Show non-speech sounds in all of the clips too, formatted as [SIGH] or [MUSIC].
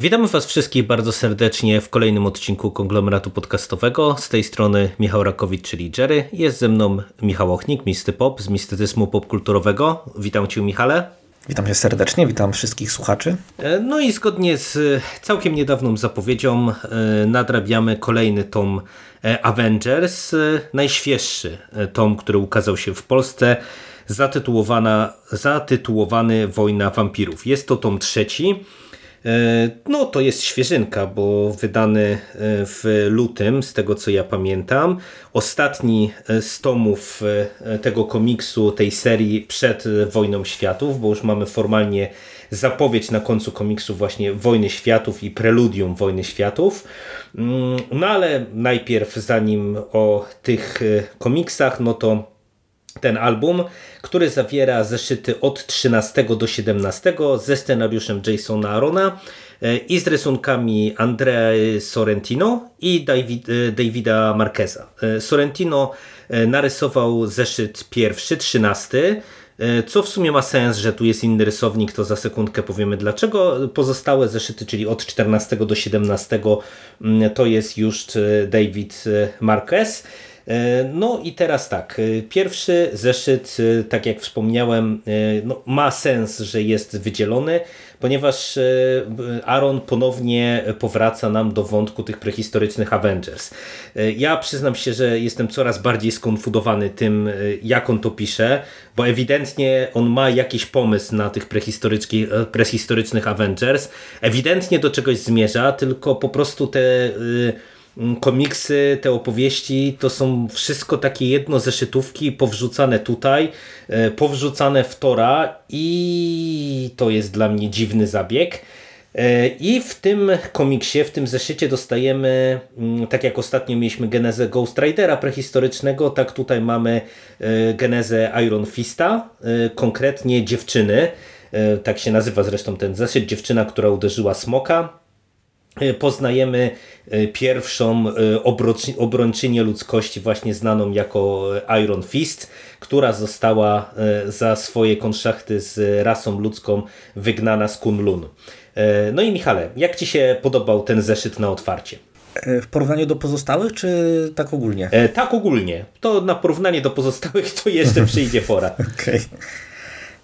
Witamy Was wszystkich bardzo serdecznie w kolejnym odcinku konglomeratu podcastowego. Z tej strony Michał Rakowicz, czyli Jerry. Jest ze mną Michał Ochnik, Misty Pop z mistycyzmu popkulturowego. Witam Cię, Michale. Witam cię serdecznie, witam wszystkich słuchaczy. E, No i zgodnie z całkiem niedawną zapowiedzią e, nadrabiamy kolejny tom e, Avengers, e, najświeższy e, tom, który ukazał się w Polsce, zatytułowana, zatytułowany Wojna Wampirów. Jest to tom trzeci. E, No to jest świeżynka, bo wydany e, w lutym, z tego co ja pamiętam. Ostatni e, z tomów tego komiksu, tej serii przed Wojną Światów, bo już mamy formalnie zapowiedź na końcu komiksu właśnie Wojny Światów i preludium Wojny Światów. Mm, No ale najpierw zanim o tych komiksach, no to ten album, który zawiera zeszyty od 13 do 17 ze scenariuszem Jasona Arona e, i z rysunkami Andrea Sorrentino i David, e, Davida Marqueza. E, Sorrentino narysował zeszyt pierwszy, 13, e, co w sumie ma sens, że tu jest inny rysownik, to za sekundkę powiemy dlaczego. Pozostałe zeszyty, czyli od 14 do 17 mm, to jest już David Marquez. E, No i teraz tak, e, pierwszy zeszyt, e, tak jak wspomniałem, no, ma sens, że jest wydzielony, ponieważ Aaron ponownie powraca nam do wątku tych prehistorycznych Avengers. Ja przyznam się, że jestem coraz bardziej skonfudowany tym, jak on to pisze, bo ewidentnie on ma jakiś pomysł na tych prehistorycznych, prehistorycznych Avengers, ewidentnie do czegoś zmierza, tylko po prostu te komiksy, te opowieści to są wszystko takie jedno zeszytówki powrzucane tutaj, e, powrzucane w Tora i to jest dla mnie dziwny zabieg. E, I w tym komiksie, w tym zeszycie dostajemy, mm, tak jak ostatnio mieliśmy genezę Ghost Ridera prehistorycznego, tak tutaj mamy e, genezę Iron Fista, konkretnie dziewczyny, tak się nazywa zresztą ten zeszyt, dziewczyna, która uderzyła smoka, poznajemy e, pierwszą e, obrończynię ludzkości, właśnie znaną jako Iron Fist, która została e, za swoje konszachty z rasą ludzką wygnana z Kunlun. E, No i Michale, jak Ci się podobał ten zeszyt na otwarcie? E, W porównaniu do pozostałych, czy tak ogólnie? E, Tak ogólnie, to na porównanie do pozostałych to jeszcze [LAUGHS] przyjdzie pora. Okej.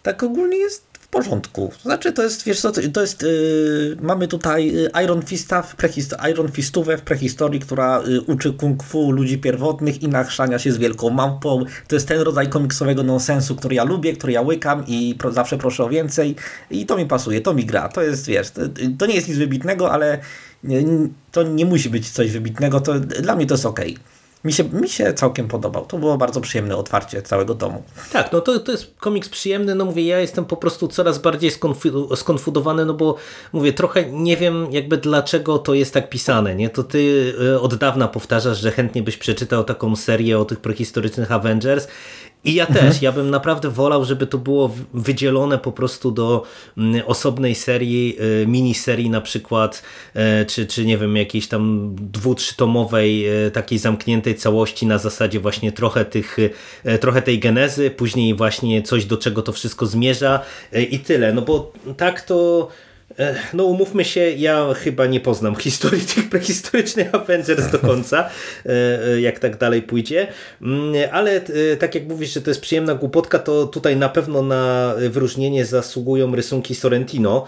Tak ogólnie jest w porządku. Znaczy to jest, wiesz co, to jest, yy, mamy tutaj y, Iron Fista w prehist- Iron Fistówę w prehistorii, która y, uczy kung fu ludzi pierwotnych i nachrzania się z wielką małpą. To jest ten rodzaj komiksowego nonsensu, który ja lubię, który ja łykam i pro, zawsze proszę o więcej i to mi pasuje, to mi gra. To jest, wiesz, to, to nie jest nic wybitnego, ale to nie musi być coś wybitnego, to dla mnie to jest okej. Mi się, mi się całkiem podobał. To było bardzo przyjemne otwarcie całego tomu. Tak, no to, to jest komiks przyjemny, no mówię, ja jestem po prostu coraz bardziej skonfu- skonfudowany, no bo mówię, trochę nie wiem jakby dlaczego to jest tak pisane, nie? To ty y, od dawna powtarzasz, że chętnie byś przeczytał taką serię o tych prehistorycznych Avengers i ja też, ja bym naprawdę wolał, żeby to było wydzielone po prostu do mm, osobnej serii, y, miniserii na przykład, y, czy, czy nie wiem, jakiejś tam dwu, trzytomowej y, takiej zamkniętej całości na zasadzie właśnie trochę tych, y, trochę tej genezy, później właśnie coś do czego to wszystko zmierza i tyle, no bo tak to E, No umówmy się, ja chyba nie poznam historii [LAUGHS] tych prehistorycznych Avengers do końca, e, e, jak tak dalej pójdzie, Mm, ale e, tak jak mówisz, że to jest przyjemna głupotka, to tutaj na pewno na wyróżnienie zasługują rysunki Sorrentino.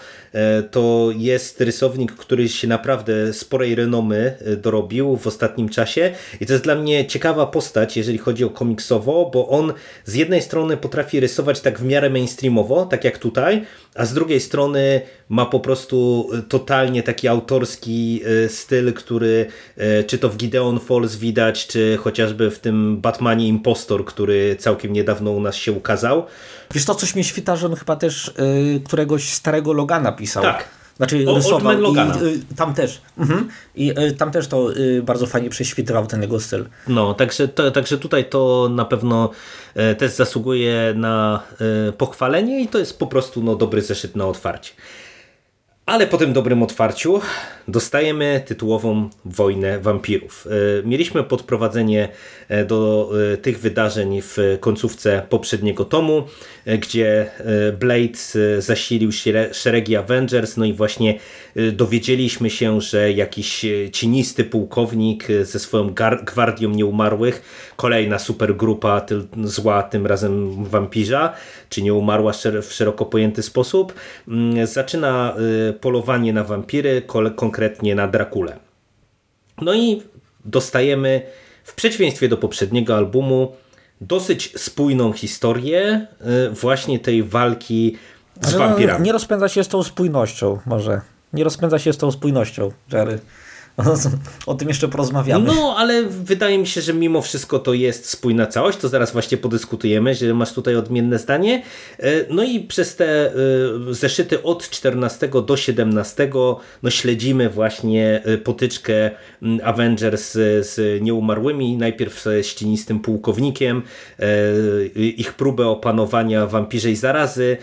To jest rysownik, który się naprawdę sporej renomy dorobił w ostatnim czasie i to jest dla mnie ciekawa postać, jeżeli chodzi o komiksowo, bo on z jednej strony potrafi rysować tak w miarę mainstreamowo, tak jak tutaj, a z drugiej strony ma po prostu e, totalnie taki autorski e, styl, który e, czy to w Gideon Falls widać, czy chociażby w tym Batmanie Impostor, który całkiem niedawno u nas się ukazał. Wiesz to coś mnie świta, że on chyba też y, któregoś starego Logana pisał. Tak. Znaczy O- rysował Old i y, tam też. Mhm. I y, tam też to y, bardzo fajnie prześwitywał ten jego styl. No, także, to, także tutaj to na pewno też zasługuje na pochwalenie i to jest po prostu no, dobry zeszyt na otwarcie. Ale po tym dobrym otwarciu dostajemy tytułową Wojnę Wampirów. E, Mieliśmy podprowadzenie e, do e, tych wydarzeń w końcówce poprzedniego tomu, gdzie Blade zasilił szere- szeregi Avengers, no i właśnie dowiedzieliśmy się, że jakiś cienisty pułkownik ze swoją gwardią nieumarłych, kolejna supergrupa zła, tym razem wampirza, czy nieumarła w szeroko pojęty sposób, mm, zaczyna polowanie na wampiry, konkretnie na Drakulę. No i dostajemy, w przeciwieństwie do poprzedniego albumu, dosyć spójną historię y, właśnie tej walki z no, wampirami. Nie rozpędza się z tą spójnością, może. Nie rozpędza się z tą spójnością, Jerry. [LAUGHS] O tym jeszcze porozmawiamy. No, ale wydaje mi się, że mimo wszystko to jest spójna całość, to zaraz właśnie podyskutujemy, że masz tutaj odmienne zdanie. E, No i przez te e, zeszyty od 14 do 17 no śledzimy właśnie e, potyczkę Avengers z, nieumarłymi, najpierw z ścienistym pułkownikiem, ich próbę opanowania wampirzej zarazy,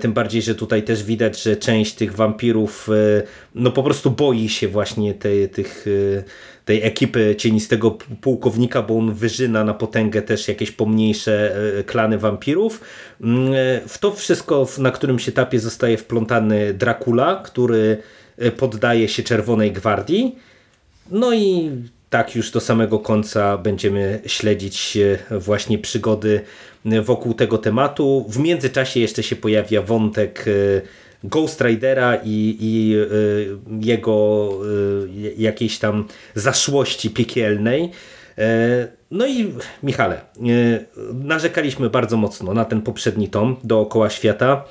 tym bardziej, że tutaj też widać, że część tych wampirów no po prostu boi się właśnie tej, tych, e, tej ekipy cienistego pułkownika, bo on wyżyna na potęgę też jakieś pomniejsze e, klany wampirów. Mm, e, W to wszystko na którymś etapie zostaje wplątany Dracula, który poddaje się Czerwonej Gwardii. No i tak już do samego końca będziemy śledzić właśnie przygody wokół tego tematu. W międzyczasie jeszcze się pojawia wątek Ghost Ridera i, i e, jego e, jakiejś tam zaszłości piekielnej. E, No i Michale, e, narzekaliśmy bardzo mocno na ten poprzedni tom dookoła świata.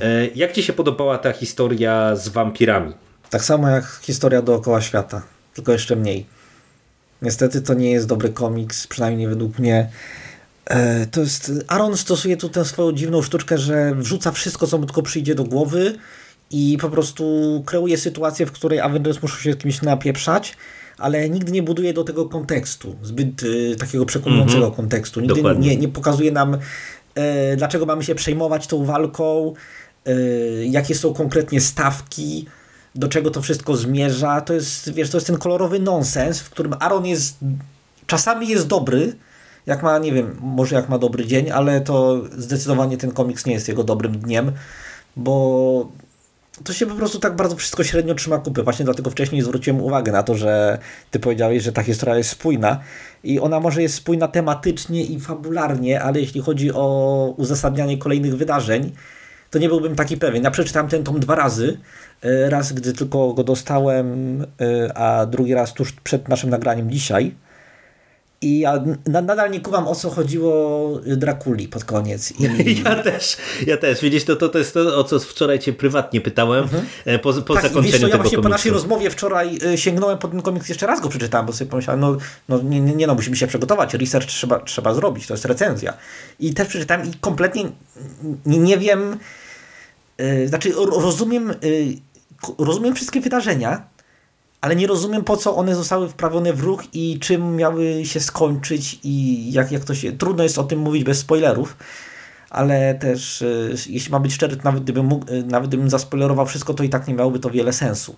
E, Jak Ci się podobała ta historia z wampirami? Tak samo jak historia dookoła świata, tylko jeszcze mniej. Niestety to nie jest dobry komiks, przynajmniej według mnie. E, To jest, Aaron stosuje tu tę swoją dziwną sztuczkę, że wrzuca wszystko, co mu tylko przyjdzie do głowy i po prostu kreuje sytuację, w której Avengers muszą się z kimś napieprzać, ale nigdy nie buduje do tego kontekstu, zbyt y, takiego przekonującego kontekstu. Nigdy Dokładnie. nie, nie pokazuje nam, e, dlaczego mamy się przejmować tą walką, e, jakie są konkretnie stawki, do czego to wszystko zmierza. To jest, wiesz, to jest ten kolorowy nonsens, w którym Aaron jest czasami jest dobry, jak ma, nie wiem, może jak ma dobry dzień, ale to zdecydowanie ten komiks nie jest jego dobrym dniem, bo to się po prostu tak bardzo wszystko średnio trzyma kupy. Właśnie dlatego wcześniej zwróciłem uwagę na to, że ty powiedziałeś, że ta historia jest spójna i ona może jest spójna tematycznie i fabularnie, ale jeśli chodzi o uzasadnianie kolejnych wydarzeń, to nie byłbym taki pewien. Ja przeczytałem ten tom dwa razy. E, Raz, gdy tylko go dostałem, e, a drugi raz tuż przed naszym nagraniem dzisiaj. I ja na, nadal nie kumam o co chodziło Drakuli pod koniec. I, [LAUGHS] Ja też, ja też. Widzisz, to, to, to jest to, o co wczoraj cię prywatnie pytałem e, po, po tak, zakończeniu wiesz co, ja tego właśnie po komiksu. naszej rozmowie wczoraj y, sięgnąłem po ten komiks, jeszcze raz go przeczytałem, bo sobie pomyślałem, no, no nie, nie, no, musimy się przygotować, research trzeba, trzeba zrobić, to jest recenzja. I też przeczytałem i kompletnie nie, nie wiem, y, znaczy ro- rozumiem, y, k- rozumiem wszystkie wydarzenia, ale nie rozumiem po co one zostały wprawione w ruch i czym miały się skończyć i jak, jak to się... Trudno jest o tym mówić bez spoilerów, ale też y, jeśli ma być szczery, nawet gdybym, mógł, y, nawet gdybym zaspoilerował wszystko, to i tak nie miałoby to wiele sensu.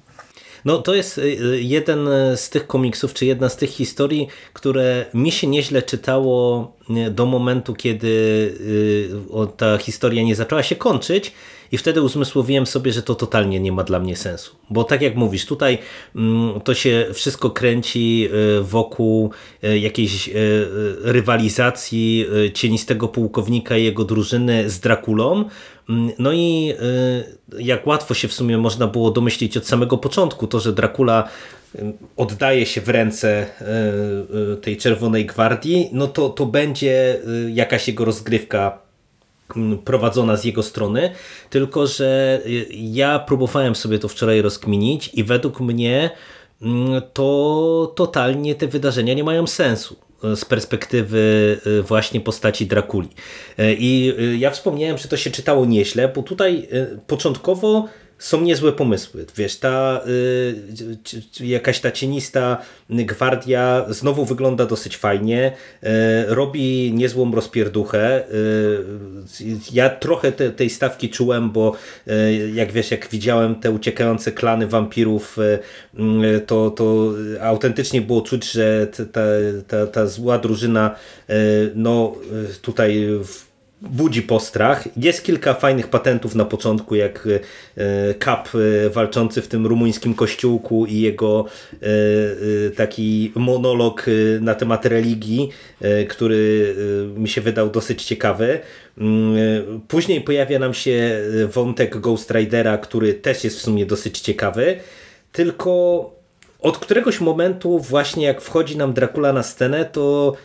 No to jest y, jeden z tych komiksów, czy jedna z tych historii, które mi się nieźle czytało y, do momentu, kiedy y, ta historia nie zaczęła się kończyć i wtedy uzmysłowiłem sobie, że to totalnie nie ma dla mnie sensu. Bo tak jak mówisz, tutaj mm, to się wszystko kręci y, wokół y, jakiejś y, y, rywalizacji y, cienistego pułkownika i jego drużyny z Drakulą. Mm, No i y, jak łatwo się w sumie można było domyślić od samego początku, to, że Dracula y, oddaje się w ręce y, tej Czerwonej Gwardii, no to, to będzie jakaś jego rozgrywka mm, prowadzona z jego strony, tylko że ja próbowałem sobie to wczoraj rozkminić i według mnie mm, to totalnie te wydarzenia nie mają sensu z perspektywy y, właśnie postaci Drakuli. Y, I ja wspomniałem, że to się czytało nieźle, bo tutaj początkowo są niezłe pomysły. Wiesz, ta y, jakaś ta cienista gwardia znowu wygląda dosyć fajnie, y, robi niezłą rozpierduchę. Y, ja trochę te, tej stawki czułem, bo y, jak wiesz, jak widziałem te uciekające klany wampirów, y, y, to, to autentycznie było czuć, że ta, ta, ta zła drużyna no tutaj w budzi postrach. Jest kilka fajnych patentów na początku, jak Kap e, e, walczący w tym rumuńskim kościółku i jego e, taki monolog na temat religii, który mi się wydał dosyć ciekawy. Mm, później pojawia nam się wątek Ghost Ridera, który też jest w sumie dosyć ciekawy, tylko od któregoś momentu właśnie jak wchodzi nam Dracula na scenę, to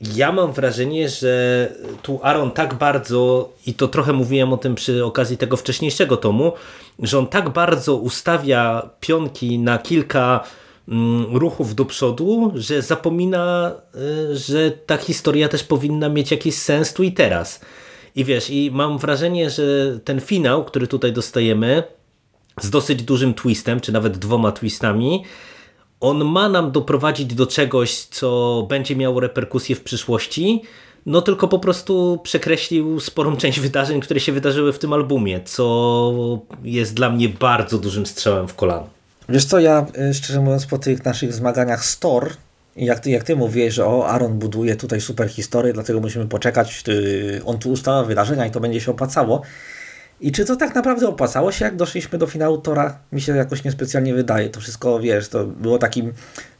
ja mam wrażenie, że tu Aaron tak bardzo, i to trochę mówiłem o tym przy okazji tego wcześniejszego tomu, że on tak bardzo ustawia pionki na kilka mm, ruchów do przodu, że zapomina, y, że ta historia też powinna mieć jakiś sens tu i teraz. I wiesz, i mam wrażenie, że ten finał, który tutaj dostajemy, z dosyć dużym twistem, czy nawet dwoma twistami, on ma nam doprowadzić do czegoś, co będzie miało reperkusje w przyszłości, no tylko po prostu przekreślił sporą [LAUGHS] część wydarzeń, które się wydarzyły w tym albumie, co jest dla mnie bardzo dużym strzałem w kolano. Wiesz co, ja y, szczerze mówiąc po tych naszych zmaganiach Thor, jak ty, jak ty mówisz, że o, Aaron buduje tutaj super historię, dlatego musimy poczekać, on tu ustala wydarzenia i to będzie się opłacało. I czy to tak naprawdę opłacało się, jak doszliśmy do finału Tora? Mi się jakoś niespecjalnie wydaje. To wszystko, wiesz, to było takim,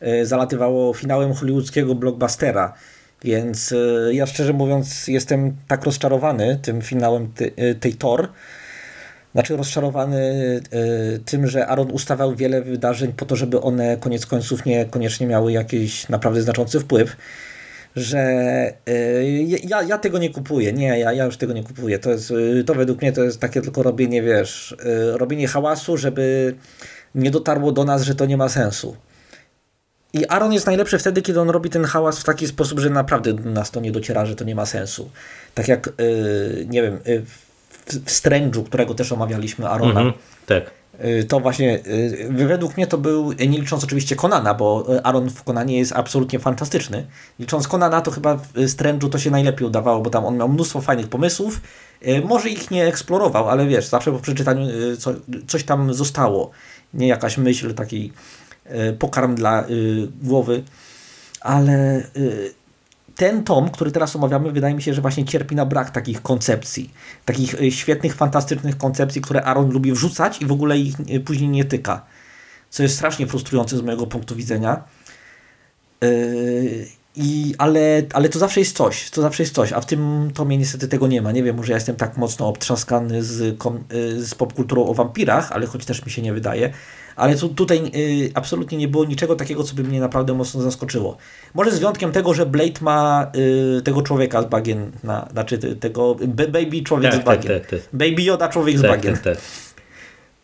y, zalatywało finałem hollywoodzkiego blockbustera. Więc y, ja szczerze mówiąc jestem tak rozczarowany tym finałem y, tej Tor. Znaczy rozczarowany tym, że Aaron ustawał wiele wydarzeń po to, żeby one koniec końców niekoniecznie miały jakiś naprawdę znaczący wpływ że y, ja, ja tego nie kupuję. Nie, ja, ja już tego nie kupuję. To, jest, y, to według mnie to jest takie tylko robienie, wiesz, y, robienie hałasu, żeby nie dotarło do nas, że to nie ma sensu. I Aaron jest najlepszy wtedy, kiedy on robi ten hałas w taki sposób, że naprawdę do nas to nie dociera, że to nie ma sensu. Tak jak, nie wiem, w Strange'u, którego też omawialiśmy, Arona. -hmm, tak Y, to właśnie, y, według mnie to był, nie licząc oczywiście Konana, bo Aaron w Konanie jest absolutnie fantastyczny. Licząc Konana, to chyba w Strange'u to się najlepiej udawało, bo tam on miał mnóstwo fajnych pomysłów. Y, może ich nie eksplorował, ale wiesz, zawsze po przeczytaniu co, coś tam zostało. Nie jakaś myśl, taki pokarm dla głowy. Ale ten tom, który teraz omawiamy, wydaje mi się, że właśnie cierpi na brak takich koncepcji. Takich e, świetnych, fantastycznych koncepcji, które Aaron lubi wrzucać i w ogóle ich e, później nie tyka. Co jest strasznie frustrujące z mojego punktu widzenia. E, I, ale, ale to zawsze jest coś, to zawsze jest coś, a w tym tomie niestety tego nie ma. Nie wiem, może ja jestem tak mocno obtrzaskany z, z popkulturą o wampirach, ale choć też mi się nie wydaje, ale tu, tutaj y, absolutnie nie było niczego takiego, co by mnie naprawdę mocno zaskoczyło. Może z wyjątkiem tego, że Blade ma y, tego człowieka z bagien, na, znaczy tego baby człowiek tak, z bagien. Tak, tak, tak. Baby Yoda człowiek z tak, bagien.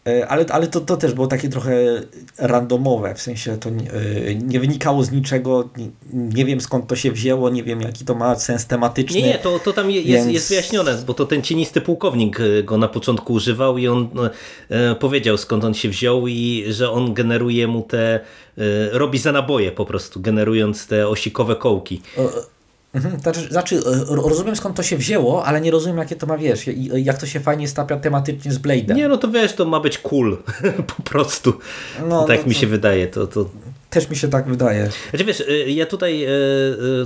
E, ale, ale to, to też było takie trochę randomowe, w sensie to nie, e, nie wynikało z niczego, nie, nie, wiem skąd to się wzięło, nie wiem jaki to ma sens tematyczny. Nie, nie, to, to tam jest, więc... jest wyjaśnione, bo to ten cienisty pułkownik e, go na początku używał i on e, powiedział skąd on się wziął i że on generuje mu te, e, robi za naboje po prostu, generując te osikowe kołki. Mhm, znaczy, e, rozumiem skąd to się wzięło, ale nie rozumiem jakie to ma, wiesz, jak to się fajnie stapia tematycznie z Blade'em. Nie, no to wiesz, to ma być cool, [LAUGHS] po prostu. No, tak no, mi się wydaje. To, to... Też mi się tak wydaje. Znaczy wiesz, e, ja tutaj e,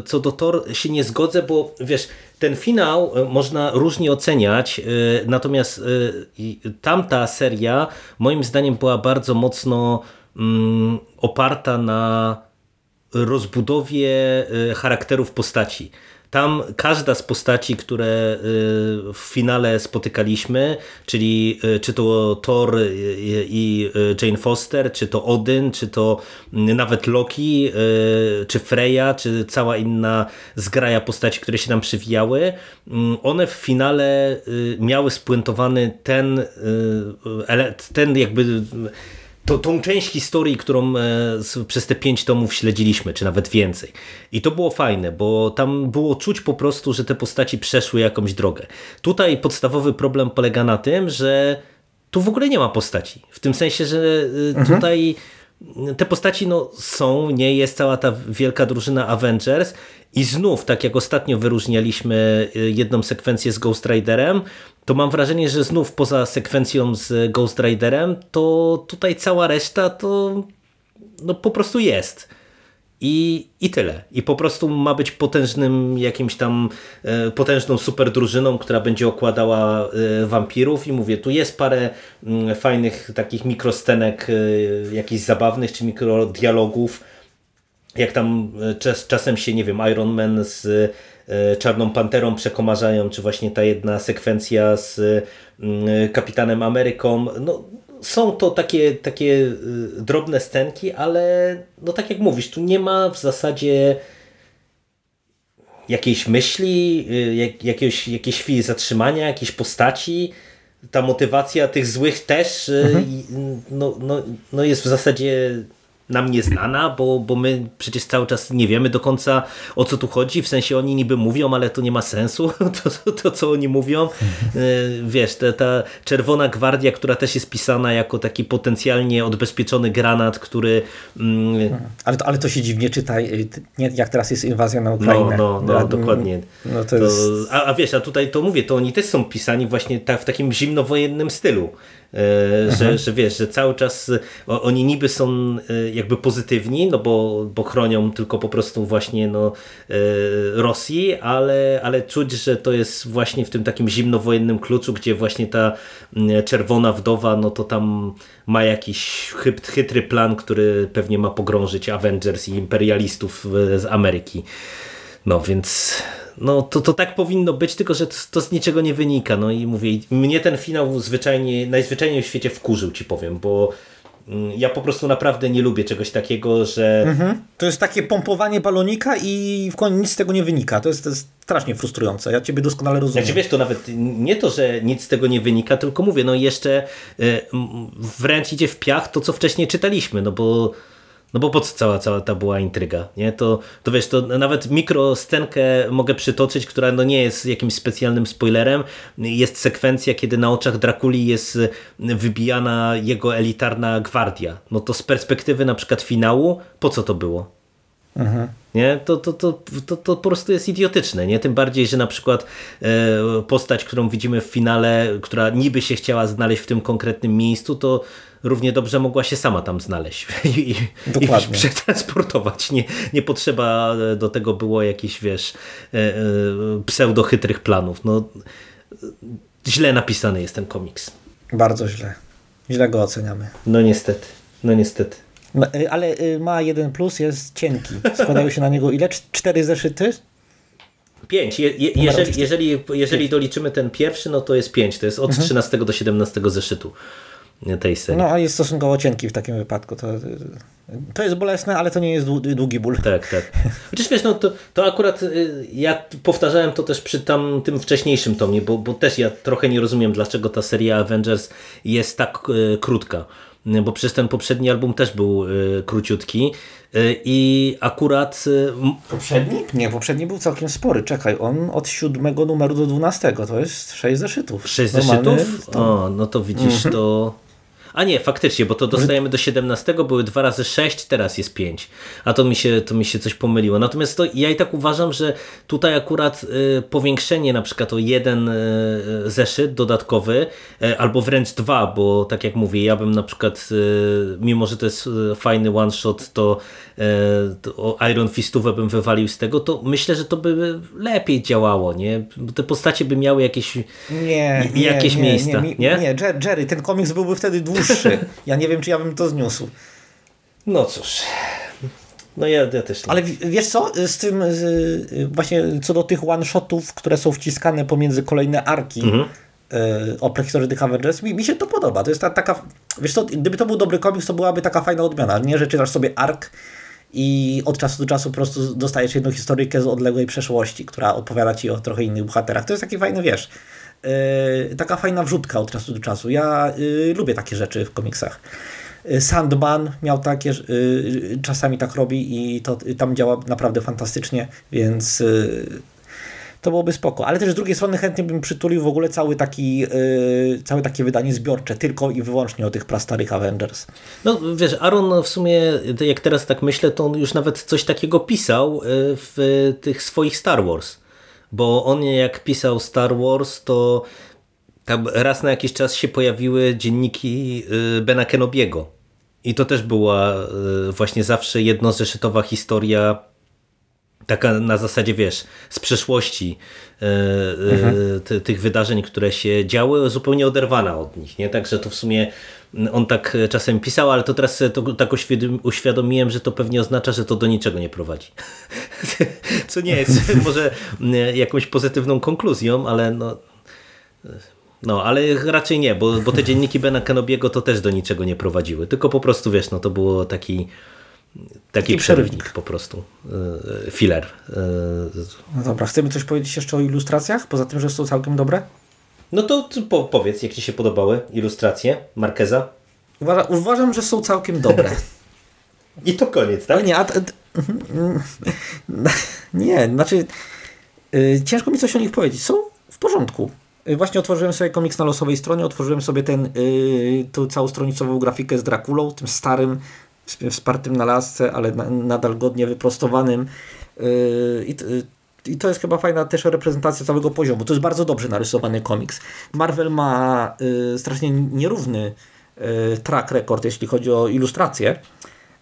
co do Thor się nie zgodzę, bo wiesz, ten finał można różnie oceniać, natomiast tamta seria moim zdaniem była bardzo mocno mm, oparta na rozbudowie e, charakterów postaci. Tam każda z postaci, które e, w finale spotykaliśmy, czyli e, czy to Thor i Jane Foster, czy to Odyn, czy to nawet Loki, czy Freya, czy cała inna zgraja postaci, które się nam przywijały, one w finale miały spuentowany ten, ten jakby to, tą część historii, którą e, przez te pięć tomów śledziliśmy, czy nawet więcej. I to było fajne, bo tam było czuć po prostu, że te postaci przeszły jakąś drogę. Tutaj podstawowy problem polega na tym, że tu w ogóle nie ma postaci. W tym sensie, że mhm. Te postaci no, są, nie jest cała ta wielka drużyna Avengers i znów, tak jak ostatnio wyróżnialiśmy jedną sekwencję z Ghost Riderem, to mam wrażenie, że znów poza sekwencją z Ghost Riderem, to tutaj cała reszta to no, po prostu jest. I, I tyle. I po prostu ma być potężnym jakimś tam e, potężną super drużyną, która będzie okładała e, wampirów. I mówię, tu jest parę m, mm, fajnych takich mikrostenek e, jakichś zabawnych czy mikrodialogów. Jak tam e, czas, czasem się, nie wiem, Iron Man z e, Czarną Panterą przekomarzają, czy właśnie ta jedna sekwencja z mm, Kapitanem Ameryką, no są to takie, takie y, drobne stenki, ale no tak jak mówisz, tu nie ma w zasadzie jakiejś myśli, y, jak, jakiegoś, jakiejś chwili zatrzymania, jakiejś postaci. Ta motywacja tych złych też y, mhm. no, no, no jest w zasadzie nam nieznana, bo, bo my przecież cały czas nie wiemy do końca o co tu chodzi, w sensie oni niby mówią, ale to nie ma sensu, [LAUGHS] to, to, to co oni mówią. [LAUGHS] E, wiesz, ta, ta czerwona gwardia, która też jest pisana jako taki potencjalnie odbezpieczony granat, który... Mm, ale, to, ale to się dziwnie czyta, nie, jak teraz jest inwazja na Ukrainę. No, no, no dokładnie. No to jest... a, a wiesz, a tutaj to mówię, to oni też są pisani właśnie tak, w takim zimnowojennym stylu. E, że, że wiesz, że cały czas oni niby są e, jakby pozytywni, no bo, bo chronią tylko po prostu właśnie no, e, Rosji, ale, ale czuć, że to jest właśnie w tym takim zimnowojennym kluczu, gdzie właśnie ta czerwona wdowa, no to tam ma jakiś chytry plan, który pewnie ma pogrążyć Avengers i imperialistów z Ameryki. No więc no to, to tak powinno być, tylko że to, to, z niczego nie wynika. No i mówię, mnie ten finał zwyczajnie, najzwyczajniej w świecie wkurzył, ci powiem, bo mm, ja po prostu naprawdę nie lubię czegoś takiego, że... Mhm. To jest takie pompowanie balonika i w końcu nic z tego nie wynika. To jest, to jest strasznie frustrujące. Ja ciebie doskonale rozumiem. Znaczy wiesz, to nawet nie to, że nic z tego nie wynika, tylko mówię, no jeszcze e, wręcz idzie w piach to, co wcześniej czytaliśmy, no bo no bo po co cała, cała ta była intryga, nie? To, to wiesz, to nawet mikroscenkę mogę przytoczyć, która no nie jest jakimś specjalnym spoilerem. Jest sekwencja, kiedy na oczach Drakuli jest wybijana jego elitarna gwardia. No to z perspektywy na przykład finału, po co to było? Mhm. Nie? To, to, to, to, to po prostu jest idiotyczne. Nie? Tym bardziej, że na przykład e, postać, którą widzimy w finale, która niby się chciała znaleźć w tym konkretnym miejscu, to równie dobrze mogła się sama tam znaleźć [LAUGHS] i, i przetransportować. Nie, nie potrzeba do tego było jakichś, wiesz, e, e, pseudochytrych planów. No, źle napisany jest ten komiks. Bardzo źle. Źle go oceniamy. No niestety. No niestety. Y, ale y, ma jeden plus, jest cienki. Składają się na niego ile? Cztery zeszyty? Pięć. Je, je, jeżeli, jeżeli, jeżeli doliczymy ten pierwszy, no to jest pięć. To jest od mhm. 13 do 17 zeszytu tej serii. No, a jest stosunkowo cienki w takim wypadku. To, to jest bolesne, ale to nie jest długi ból. Tak, tak. Chociaż wiesz, no to, to akurat y, ja powtarzałem to też przy tam, tym wcześniejszym tomie, bo, bo też ja trochę nie rozumiem, dlaczego ta seria Avengers jest tak y, krótka bo przez ten poprzedni album też był y, króciutki y, i akurat... Y, poprzedni? Nie, poprzedni był całkiem spory. Czekaj, on od siódmego numeru do dwunastego, to jest sześć zeszytów. Sześć zeszytów? O, no to widzisz, mhm. to a nie, faktycznie, bo to dostajemy do 17, były 2 razy 6, teraz jest 5. A to mi się, to mi się coś pomyliło. Natomiast to ja i tak uważam, że tutaj akurat y, powiększenie na przykład o jeden y, zeszyt dodatkowy, y, albo wręcz dwa, bo tak jak mówię, ja bym na przykład, y, mimo że to jest y, fajny one shot, to, y, to Iron Fistówę bym wywalił z tego, to myślę, że to by lepiej działało, nie? Te postacie by miały jakieś, nie, jakieś nie, miejsca. Nie, nie, nie, Jerry, ten komiks byłby wtedy dłuższy dłuższy. Ja nie wiem, czy ja bym to zniósł. No cóż. No ja, ja też nie. Ale wiesz co, z tym z, właśnie co do tych one-shotów, które są wciskane pomiędzy kolejne arki mhm. y, o prehistorii tych Avengers, mi, mi, się to podoba. To jest ta, taka, wiesz co, gdyby to był dobry komiks, to byłaby taka fajna odmiana. Nie, że czytasz sobie ark i od czasu do czasu po prostu dostajesz jedną historyjkę z odległej przeszłości, która opowiada ci o trochę innych bohaterach. To jest taki fajny, wiesz, taka fajna wrzutka od czasu do czasu. Ja yy, lubię takie rzeczy w komiksach. Yy, Sandman miał takie, czasami tak robi i to tam działa naprawdę fantastycznie, więc to byłoby spoko. Ale też z drugiej strony chętnie bym przytulił w ogóle cały taki, całe takie wydanie zbiorcze, tylko i wyłącznie o tych prastarych Avengers. No wiesz, Aaron w sumie, jak teraz tak myślę, to on już nawet coś takiego pisał y, w tych swoich Star Wars. Bo on jak pisał Star Wars, to tam raz na jakiś czas się pojawiły dzienniki y, Bena Kenobiego. I to też była y, właśnie zawsze jednozeszytowa historia taka na zasadzie, wiesz, z przeszłości mhm. tych wydarzeń, które się działy, zupełnie oderwana od nich, nie? Także to w sumie on tak czasem pisał, ale to teraz to, tak uświadomiłem, że to pewnie oznacza, że to do niczego nie prowadzi. [LAUGHS] Co nie jest [LAUGHS] może jakąś pozytywną konkluzją, ale no... No, ale raczej nie, bo, bo te dzienniki Bena Kenobiego to też do niczego nie prowadziły, tylko po prostu, wiesz, no to było taki taki przerywnik po prostu, e, filler. E, no dobra, chcemy coś powiedzieć jeszcze o ilustracjach, poza tym, że są całkiem dobre? No to po, powiedz, jak Ci się podobały ilustracje Markeza? Uważa, uważam, że są całkiem dobre. [LAUGHS] I to koniec, tak? Nie, a, nie, znaczy yy, ciężko mi coś o nich powiedzieć. Są w porządku. Yy, właśnie otworzyłem sobie komiks na losowej stronie, otworzyłem sobie ten, yy, tą całostronicową grafikę z Drakulą, tym starym, wspartym na lasce, ale na, nadal godnie wyprostowanym. Yy, I, i to jest chyba fajna też reprezentacja całego poziomu. To jest bardzo dobrze narysowany komiks. Marvel ma y, strasznie nierówny y, track record, jeśli chodzi o ilustrację.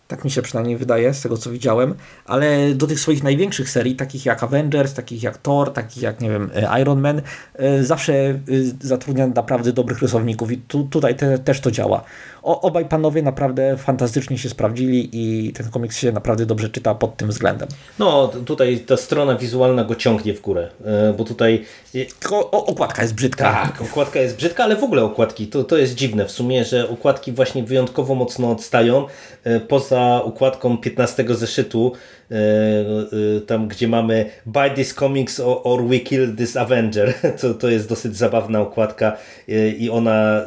Tak mi się przynajmniej wydaje, z tego co widziałem. Ale do tych swoich największych serii, takich jak Avengers, takich jak Thor, takich jak, nie wiem, y, Iron Man, y, zawsze y, zatrudnia naprawdę dobrych rysowników i tu, tutaj te, też to działa. O, obaj panowie naprawdę fantastycznie się sprawdzili i ten komiks się naprawdę dobrze czyta pod tym względem. No, tutaj ta strona wizualna go ciągnie w górę, e, bo tutaj... Tylko okładka jest brzydka. Tak, okładka jest brzydka, ale w ogóle okładki, to, to jest dziwne w sumie, że okładki właśnie wyjątkowo mocno odstają. E, poza układką 15 zeszytu, e, tam gdzie mamy Buy this comics or, or we kill this Avenger, [LAUGHS] to, to jest dosyć zabawna okładka i ona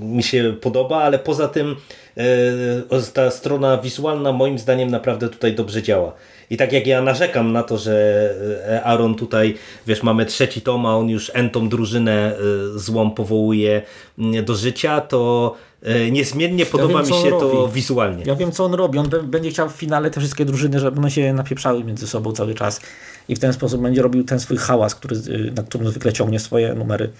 mi się podoba podoba, ale poza tym e, ta strona wizualna moim zdaniem naprawdę tutaj dobrze działa. I tak jak ja narzekam na to, że e, Aaron tutaj, wiesz, mamy trzeci tom, a on już entą drużynę e, złą powołuje mm, do życia, to niezmiennie podoba ja wiem, mi się to wizualnie. Ja wiem, co on robi. On będzie chciał w finale te wszystkie drużyny, żeby one się napieprzały między sobą cały czas i w ten sposób będzie robił ten swój hałas, który, na którym zwykle ciągnie swoje numery.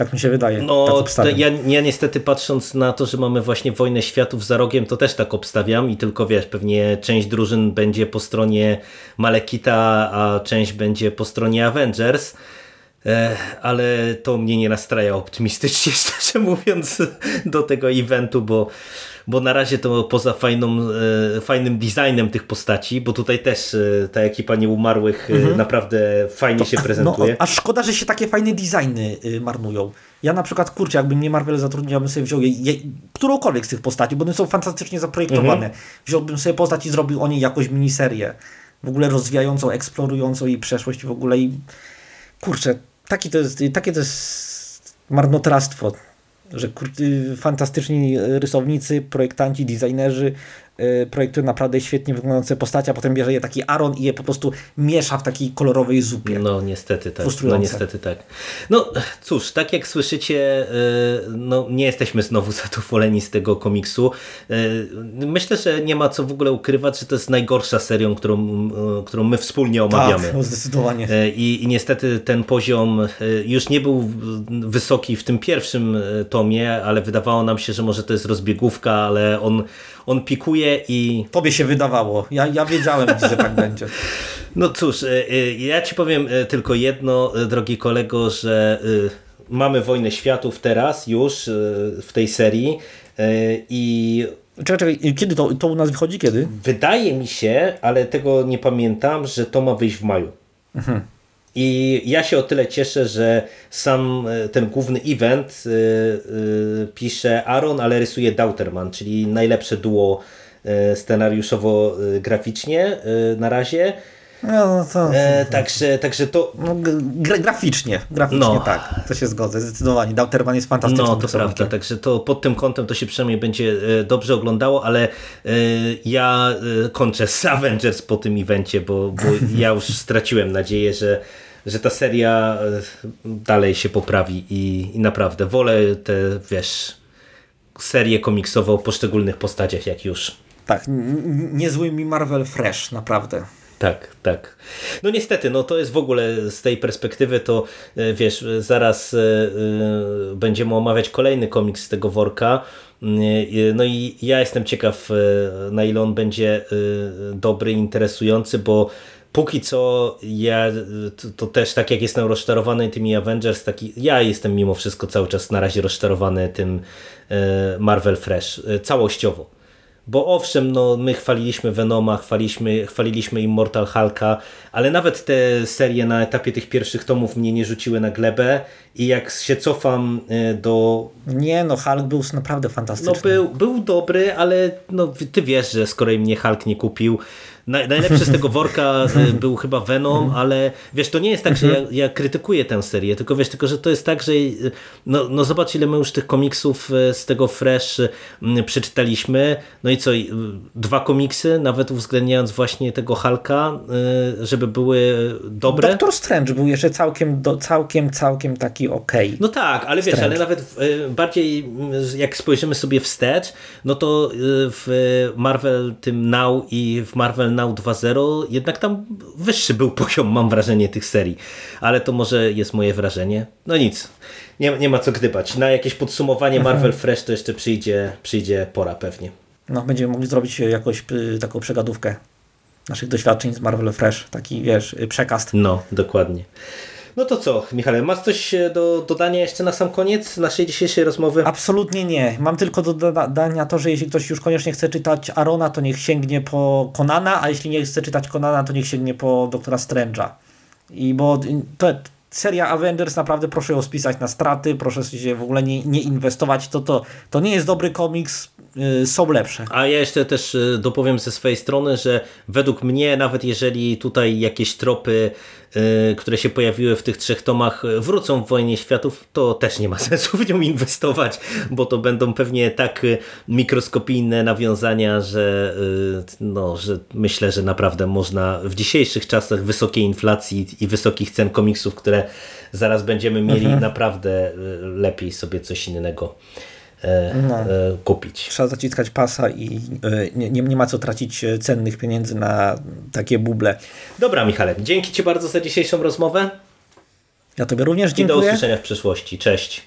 Tak mi się wydaje. No, tak ja, ja niestety patrząc na to, że mamy właśnie wojnę światów za rogiem, to też tak obstawiam i tylko wiesz, pewnie część drużyn będzie po stronie Malekita, a część będzie po stronie Avengers. Ale to mnie nie nastraja optymistycznie, [LAUGHS] szczerze mówiąc, do tego eventu, bo bo na razie to poza fajną, e, fajnym designem tych postaci, bo tutaj też e, ta ekipa nieumarłych e, mhm. naprawdę fajnie to, się prezentuje. No, a szkoda, że się takie fajne designy marnują. Ja na przykład, kurczę, jakby mnie Marvel zatrudniał, bym sobie wziął je, je, którąkolwiek z tych postaci, bo one są fantastycznie zaprojektowane. Mhm. Wziąłbym sobie postać i zrobił o niej jakąś miniserię. W ogóle rozwijającą, eksplorującą jej przeszłość w ogóle i kurczę, taki to jest, takie to jest marnotrawstwo że fantastyczni rysownicy, projektanci, designerzy projektuje naprawdę świetnie wyglądające postacie, a potem bierze je taki Aaron i je po prostu miesza w takiej kolorowej zupie. No niestety tak. No niestety tak. No cóż, tak jak słyszycie, y, no nie jesteśmy znowu [LAUGHS] zadowoleni z tego komiksu. Y, myślę, że nie ma co w ogóle ukrywać, że to jest najgorsza serią, którą, którą my wspólnie omawiamy. Tak, no zdecydowanie. I, I niestety ten poziom już nie był wysoki w tym pierwszym tomie, ale wydawało nam się, że może to jest rozbiegówka, ale on, on pikuje i... Tobie się wydawało. Ja, ja wiedziałem, [LAUGHS] że tak będzie. No cóż, e, e, ja ci powiem e, tylko jedno, drogi kolego, że mamy Wojnę Światów teraz już w tej serii i Czekaj, czekaj, kiedy to, to u nas wychodzi? Kiedy? Wydaje mi się, ale tego nie pamiętam, że to ma wyjść w maju. Mhm. I ja się o tyle cieszę, że sam e, ten główny event y, y, pisze Aaron, ale rysuje Dauterman, czyli najlepsze duo scenariuszowo-graficznie na razie. No, no to, e, także, także to... No, gra, graficznie, graficznie no. tak, to się zgodzę, zdecydowanie. Dauterman jest fantastyczny. No, to prawda, także to pod tym kątem to się przynajmniej będzie dobrze oglądało, ale e, ja kończę z Avengers po tym evencie, bo, bo ja już [LAUGHS] straciłem nadzieję, że że ta seria e, dalej się poprawi i, i naprawdę wolę te, wiesz, serie komiksowe o poszczególnych postaciach jak już. Tak, niezły mi Marvel Fresh, naprawdę. Tak, tak. No niestety, no to jest w ogóle z tej perspektywy to e, wiesz, zaraz e, e, będziemy omawiać kolejny komiks z tego worka. E, No i ja jestem ciekaw, na ile on będzie dobry, interesujący, bo póki co ja to, to też tak jak jestem rozczarowany tymi Avengers, taki ja jestem mimo wszystko cały czas na razie rozczarowany tym Marvel Fresh całościowo. Bo owszem, no, my chwaliliśmy Venoma, chwaliliśmy, chwaliliśmy Immortal Hulka, ale nawet te serie na etapie tych pierwszych tomów mnie nie rzuciły na glebę i jak się cofam e, do... Nie no, Hulk był naprawdę No fantastyczny. był, był dobry, ale no, ty wiesz, że skoro mnie Hulk nie kupił, najlepszy z tego worka e, był chyba Venom, ale wiesz, to nie jest tak, że ja, ja krytykuję tę serię, tylko wiesz, tylko że to jest tak, że e, no, no zobacz ile my już tych komiksów e, z tego Fresh przeczytaliśmy, no i co, dwa komiksy, nawet uwzględniając właśnie tego Hulka, y, żeby były dobre. Doktor Strange był jeszcze całkiem, do, całkiem, całkiem taki okej. No tak, ale wiesz, Strange. ale nawet bardziej jak spojrzymy sobie wstecz, no to w Marvel tym Now i w Marvel Now 2.0 jednak tam wyższy był [LAUGHS] poziom, mam wrażenie, tych serii. Ale to może jest moje wrażenie. No nic, nie, nie ma co gdybać. Na jakieś podsumowanie Mhm. Marvel Fresh to jeszcze przyjdzie, przyjdzie pora pewnie. No, będziemy mogli zrobić jakąś y, taką przegadówkę naszych doświadczeń z Marvel Fresh. Taki, wiesz, y, przekaz. No, dokładnie. No to co, Michale, masz coś e, do dodania jeszcze na sam koniec naszej dzisiejszej rozmowy? Absolutnie nie. Mam tylko do dodania to, że jeśli ktoś już koniecznie chce czytać Arona, to niech sięgnie po Konana, a jeśli nie chce czytać Konana, to niech sięgnie po Doktora Strange'a. I bo to seria Avengers naprawdę proszę ją spisać na straty, proszę się w ogóle nie, nie inwestować. To, to, to nie jest dobry komiks, yy, są lepsze. A ja jeszcze też y, dopowiem ze swojej strony, że według mnie, nawet jeżeli tutaj jakieś tropy, y, które się pojawiły w tych trzech tomach, y, wrócą w Wojnie Światów, to też nie ma [LAUGHS] sensu w nią inwestować, bo to będą pewnie tak y, mikroskopijne nawiązania, że, no, że myślę, że naprawdę można w dzisiejszych czasach wysokiej inflacji i wysokich cen komiksów, które zaraz będziemy mieli, naprawdę y, lepiej sobie coś innego e, No. e, kupić. Trzeba zaciskać pasa i yy, nie, nie nie ma co tracić yy, cennych pieniędzy na takie buble. Dobra, Michale, dzięki Ci bardzo za dzisiejszą rozmowę Ja Tobie również i do dziękuję. usłyszenia w przyszłości. Cześć.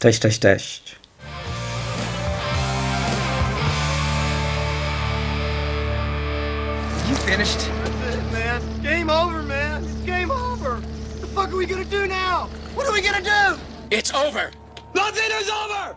Cześć, cześć, cześć. You finished? That's it, man. Game over, man. It's game over. What the fuck are we gonna do now? What are we gonna do? It's over. Nothing is over!